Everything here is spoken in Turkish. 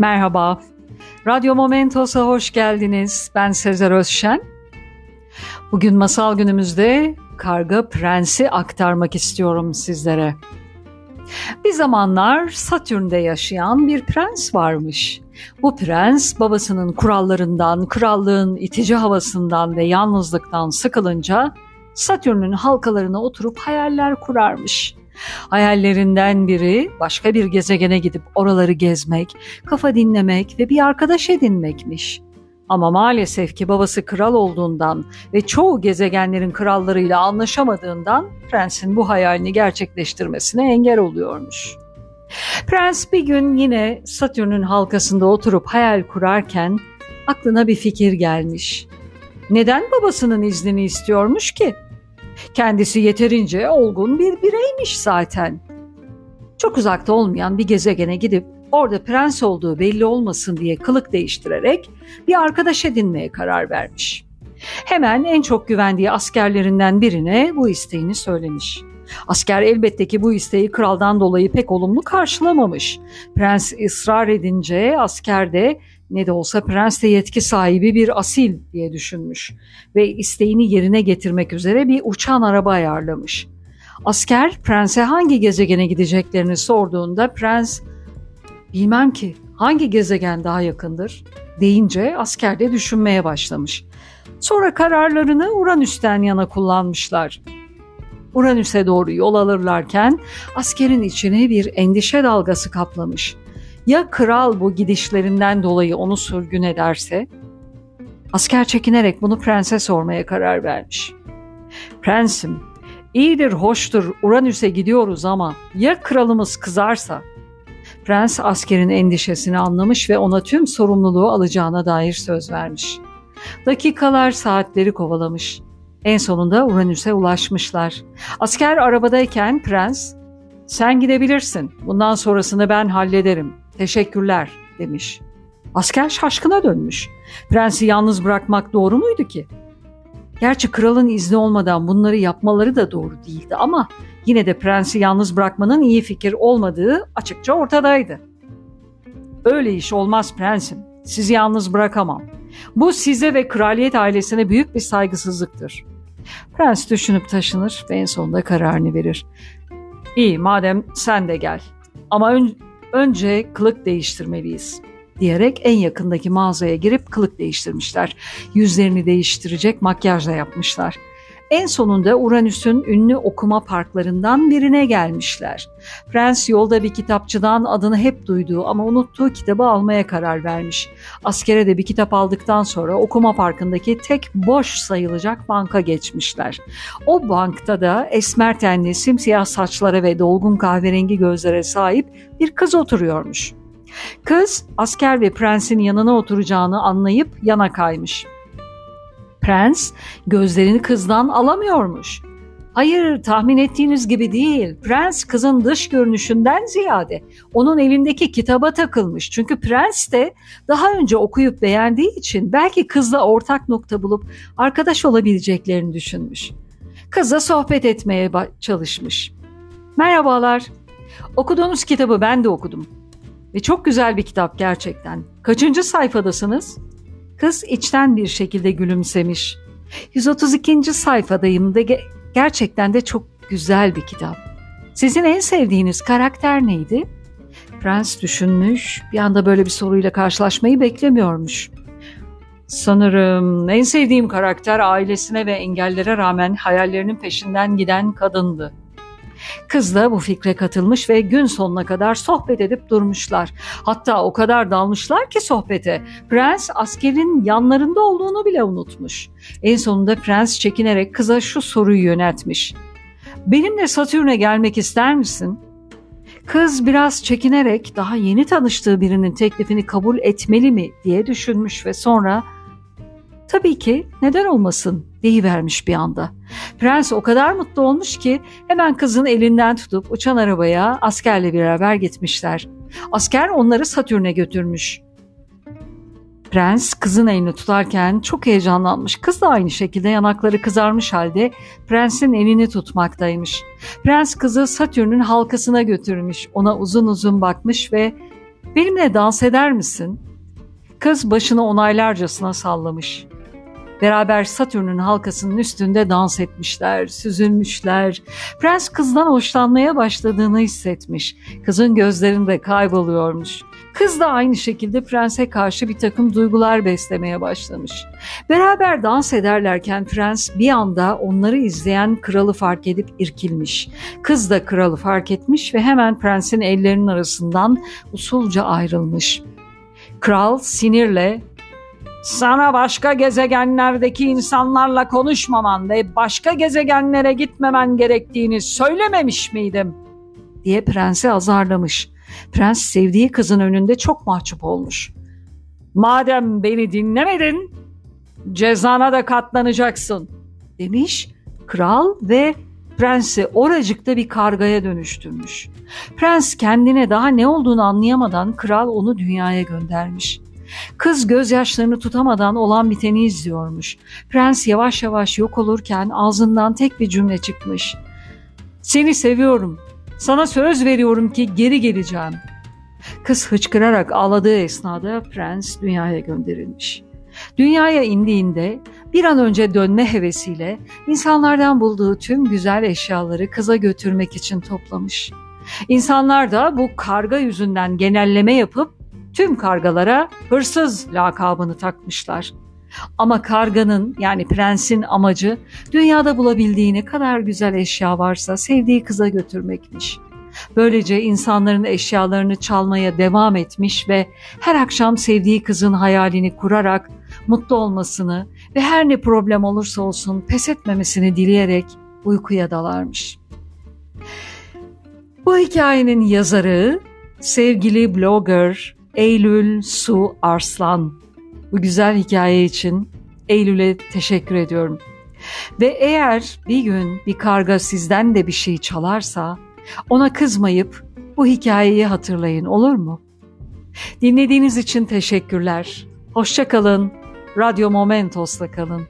Merhaba, Radyo Momentos'a hoş geldiniz. Ben Sezer Özşen. Bugün masal günümüzde Karga Prens'i aktarmak istiyorum sizlere. Bir zamanlar Satürn'de yaşayan bir prens varmış. Bu prens babasının kurallarından, krallığın itici havasından ve yalnızlıktan sıkılınca Satürn'ün halkalarına oturup hayaller kurarmış. Hayallerinden biri başka bir gezegene gidip oraları gezmek, kafa dinlemek ve bir arkadaş edinmekmiş. Ama maalesef ki babası kral olduğundan ve çoğu gezegenlerin krallarıyla anlaşamadığından prensin bu hayalini gerçekleştirmesine engel oluyormuş. Prens bir gün yine Satürn'ün halkasında oturup hayal kurarken aklına bir fikir gelmiş. Neden babasının iznini istiyormuş ki? Kendisi yeterince olgun bir bireymiş zaten. Çok uzakta olmayan bir gezegene gidip orada prens olduğu belli olmasın diye kılık değiştirerek bir arkadaş edinmeye karar vermiş. Hemen en çok güvendiği askerlerinden birine bu isteğini söylemiş. Asker elbette ki bu isteği kraldan dolayı pek olumlu karşılamamış. Prens ısrar edince asker de ne de olsa prens de yetki sahibi bir asil diye düşünmüş ve isteğini yerine getirmek üzere bir uçan araba ayarlamış. Asker prense hangi gezegene gideceklerini sorduğunda prens bilmem ki hangi gezegen daha yakındır deyince asker de düşünmeye başlamış. Sonra kararlarını Uranüs'ten yana kullanmışlar. Uranüs'e doğru yol alırlarken askerin içine bir endişe dalgası kaplamış. Ya kral bu gidişlerinden dolayı onu sürgün ederse? Asker çekinerek bunu prense sormaya karar vermiş. Prensim, iyidir hoştur Uranüs'e gidiyoruz ama ya kralımız kızarsa? Prens askerin endişesini anlamış ve ona tüm sorumluluğu alacağına dair söz vermiş. Dakikalar saatleri kovalamış. En sonunda Uranüs'e ulaşmışlar. Asker arabadayken prens, sen gidebilirsin, bundan sonrasını ben hallederim, teşekkürler demiş. Asker şaşkına dönmüş. Prensi yalnız bırakmak doğru muydu ki? Gerçi kralın izni olmadan bunları yapmaları da doğru değildi ama yine de prensi yalnız bırakmanın iyi fikir olmadığı açıkça ortadaydı. Öyle iş olmaz prensim. Sizi yalnız bırakamam. Bu size ve kraliyet ailesine büyük bir saygısızlıktır. Prens düşünüp taşınır ve en sonunda kararını verir. İyi madem sen de gel. Ama ön, önce kılık değiştirmeliyiz diyerek en yakındaki mağazaya girip kılık değiştirmişler. Yüzlerini değiştirecek makyaj da yapmışlar. En sonunda Uranüs'ün ünlü okuma parklarından birine gelmişler. Prens yolda bir kitapçıdan adını hep duyduğu ama unuttuğu kitabı almaya karar vermiş. Askere de bir kitap aldıktan sonra okuma parkındaki tek boş sayılacak banka geçmişler. O bankta da esmer tenli, simsiyah saçlara ve dolgun kahverengi gözlere sahip bir kız oturuyormuş. Kız asker ve prensin yanına oturacağını anlayıp yana kaymış. Prens gözlerini kızdan alamıyormuş. Hayır tahmin ettiğiniz gibi değil. Prens kızın dış görünüşünden ziyade onun elindeki kitaba takılmış. Çünkü prens de daha önce okuyup beğendiği için belki kızla ortak nokta bulup arkadaş olabileceklerini düşünmüş. Kızla sohbet etmeye çalışmış. Merhabalar. Okuduğunuz kitabı ben de okudum. Ve çok güzel bir kitap gerçekten. Kaçıncı sayfadasınız? Kız içten bir şekilde gülümsemiş. 132. sayfadayım da ge- gerçekten de çok güzel bir kitap. Sizin en sevdiğiniz karakter neydi? Prens düşünmüş, bir anda böyle bir soruyla karşılaşmayı beklemiyormuş. Sanırım en sevdiğim karakter ailesine ve engellere rağmen hayallerinin peşinden giden kadındı. Kız da bu fikre katılmış ve gün sonuna kadar sohbet edip durmuşlar. Hatta o kadar dalmışlar ki sohbete. Prens askerin yanlarında olduğunu bile unutmuş. En sonunda prens çekinerek kıza şu soruyu yöneltmiş. Benimle Satürn'e gelmek ister misin? Kız biraz çekinerek daha yeni tanıştığı birinin teklifini kabul etmeli mi diye düşünmüş ve sonra tabii ki neden olmasın deyivermiş bir anda. Prens o kadar mutlu olmuş ki hemen kızın elinden tutup uçan arabaya askerle beraber gitmişler. Asker onları Satürn'e götürmüş. Prens kızın elini tutarken çok heyecanlanmış. Kız da aynı şekilde yanakları kızarmış halde prensin elini tutmaktaymış. Prens kızı Satürn'ün halkasına götürmüş. Ona uzun uzun bakmış ve Benimle dans eder misin? Kız başını onaylarcasına sallamış. Beraber Satürn'ün halkasının üstünde dans etmişler, süzülmüşler. Prens kızdan hoşlanmaya başladığını hissetmiş. Kızın gözlerinde kayboluyormuş. Kız da aynı şekilde prense karşı bir takım duygular beslemeye başlamış. Beraber dans ederlerken prens bir anda onları izleyen kralı fark edip irkilmiş. Kız da kralı fark etmiş ve hemen prensin ellerinin arasından usulca ayrılmış. Kral sinirle sana başka gezegenlerdeki insanlarla konuşmaman ve başka gezegenlere gitmemen gerektiğini söylememiş miydim? diye prensi azarlamış. Prens sevdiği kızın önünde çok mahcup olmuş. Madem beni dinlemedin, cezana da katlanacaksın demiş. Kral ve prensi oracıkta bir kargaya dönüştürmüş. Prens kendine daha ne olduğunu anlayamadan kral onu dünyaya göndermiş. Kız gözyaşlarını tutamadan olan biteni izliyormuş. Prens yavaş yavaş yok olurken ağzından tek bir cümle çıkmış. Seni seviyorum. Sana söz veriyorum ki geri geleceğim. Kız hıçkırarak ağladığı esnada prens dünyaya gönderilmiş. Dünyaya indiğinde bir an önce dönme hevesiyle insanlardan bulduğu tüm güzel eşyaları kıza götürmek için toplamış. İnsanlar da bu karga yüzünden genelleme yapıp tüm kargalara hırsız lakabını takmışlar. Ama karganın yani prensin amacı dünyada bulabildiği ne kadar güzel eşya varsa sevdiği kıza götürmekmiş. Böylece insanların eşyalarını çalmaya devam etmiş ve her akşam sevdiği kızın hayalini kurarak mutlu olmasını ve her ne problem olursa olsun pes etmemesini dileyerek uykuya dalarmış. Bu hikayenin yazarı sevgili blogger Eylül Su Arslan. Bu güzel hikaye için Eylül'e teşekkür ediyorum. Ve eğer bir gün bir karga sizden de bir şey çalarsa ona kızmayıp bu hikayeyi hatırlayın olur mu? Dinlediğiniz için teşekkürler. Hoşçakalın. Radyo Momentos'la kalın.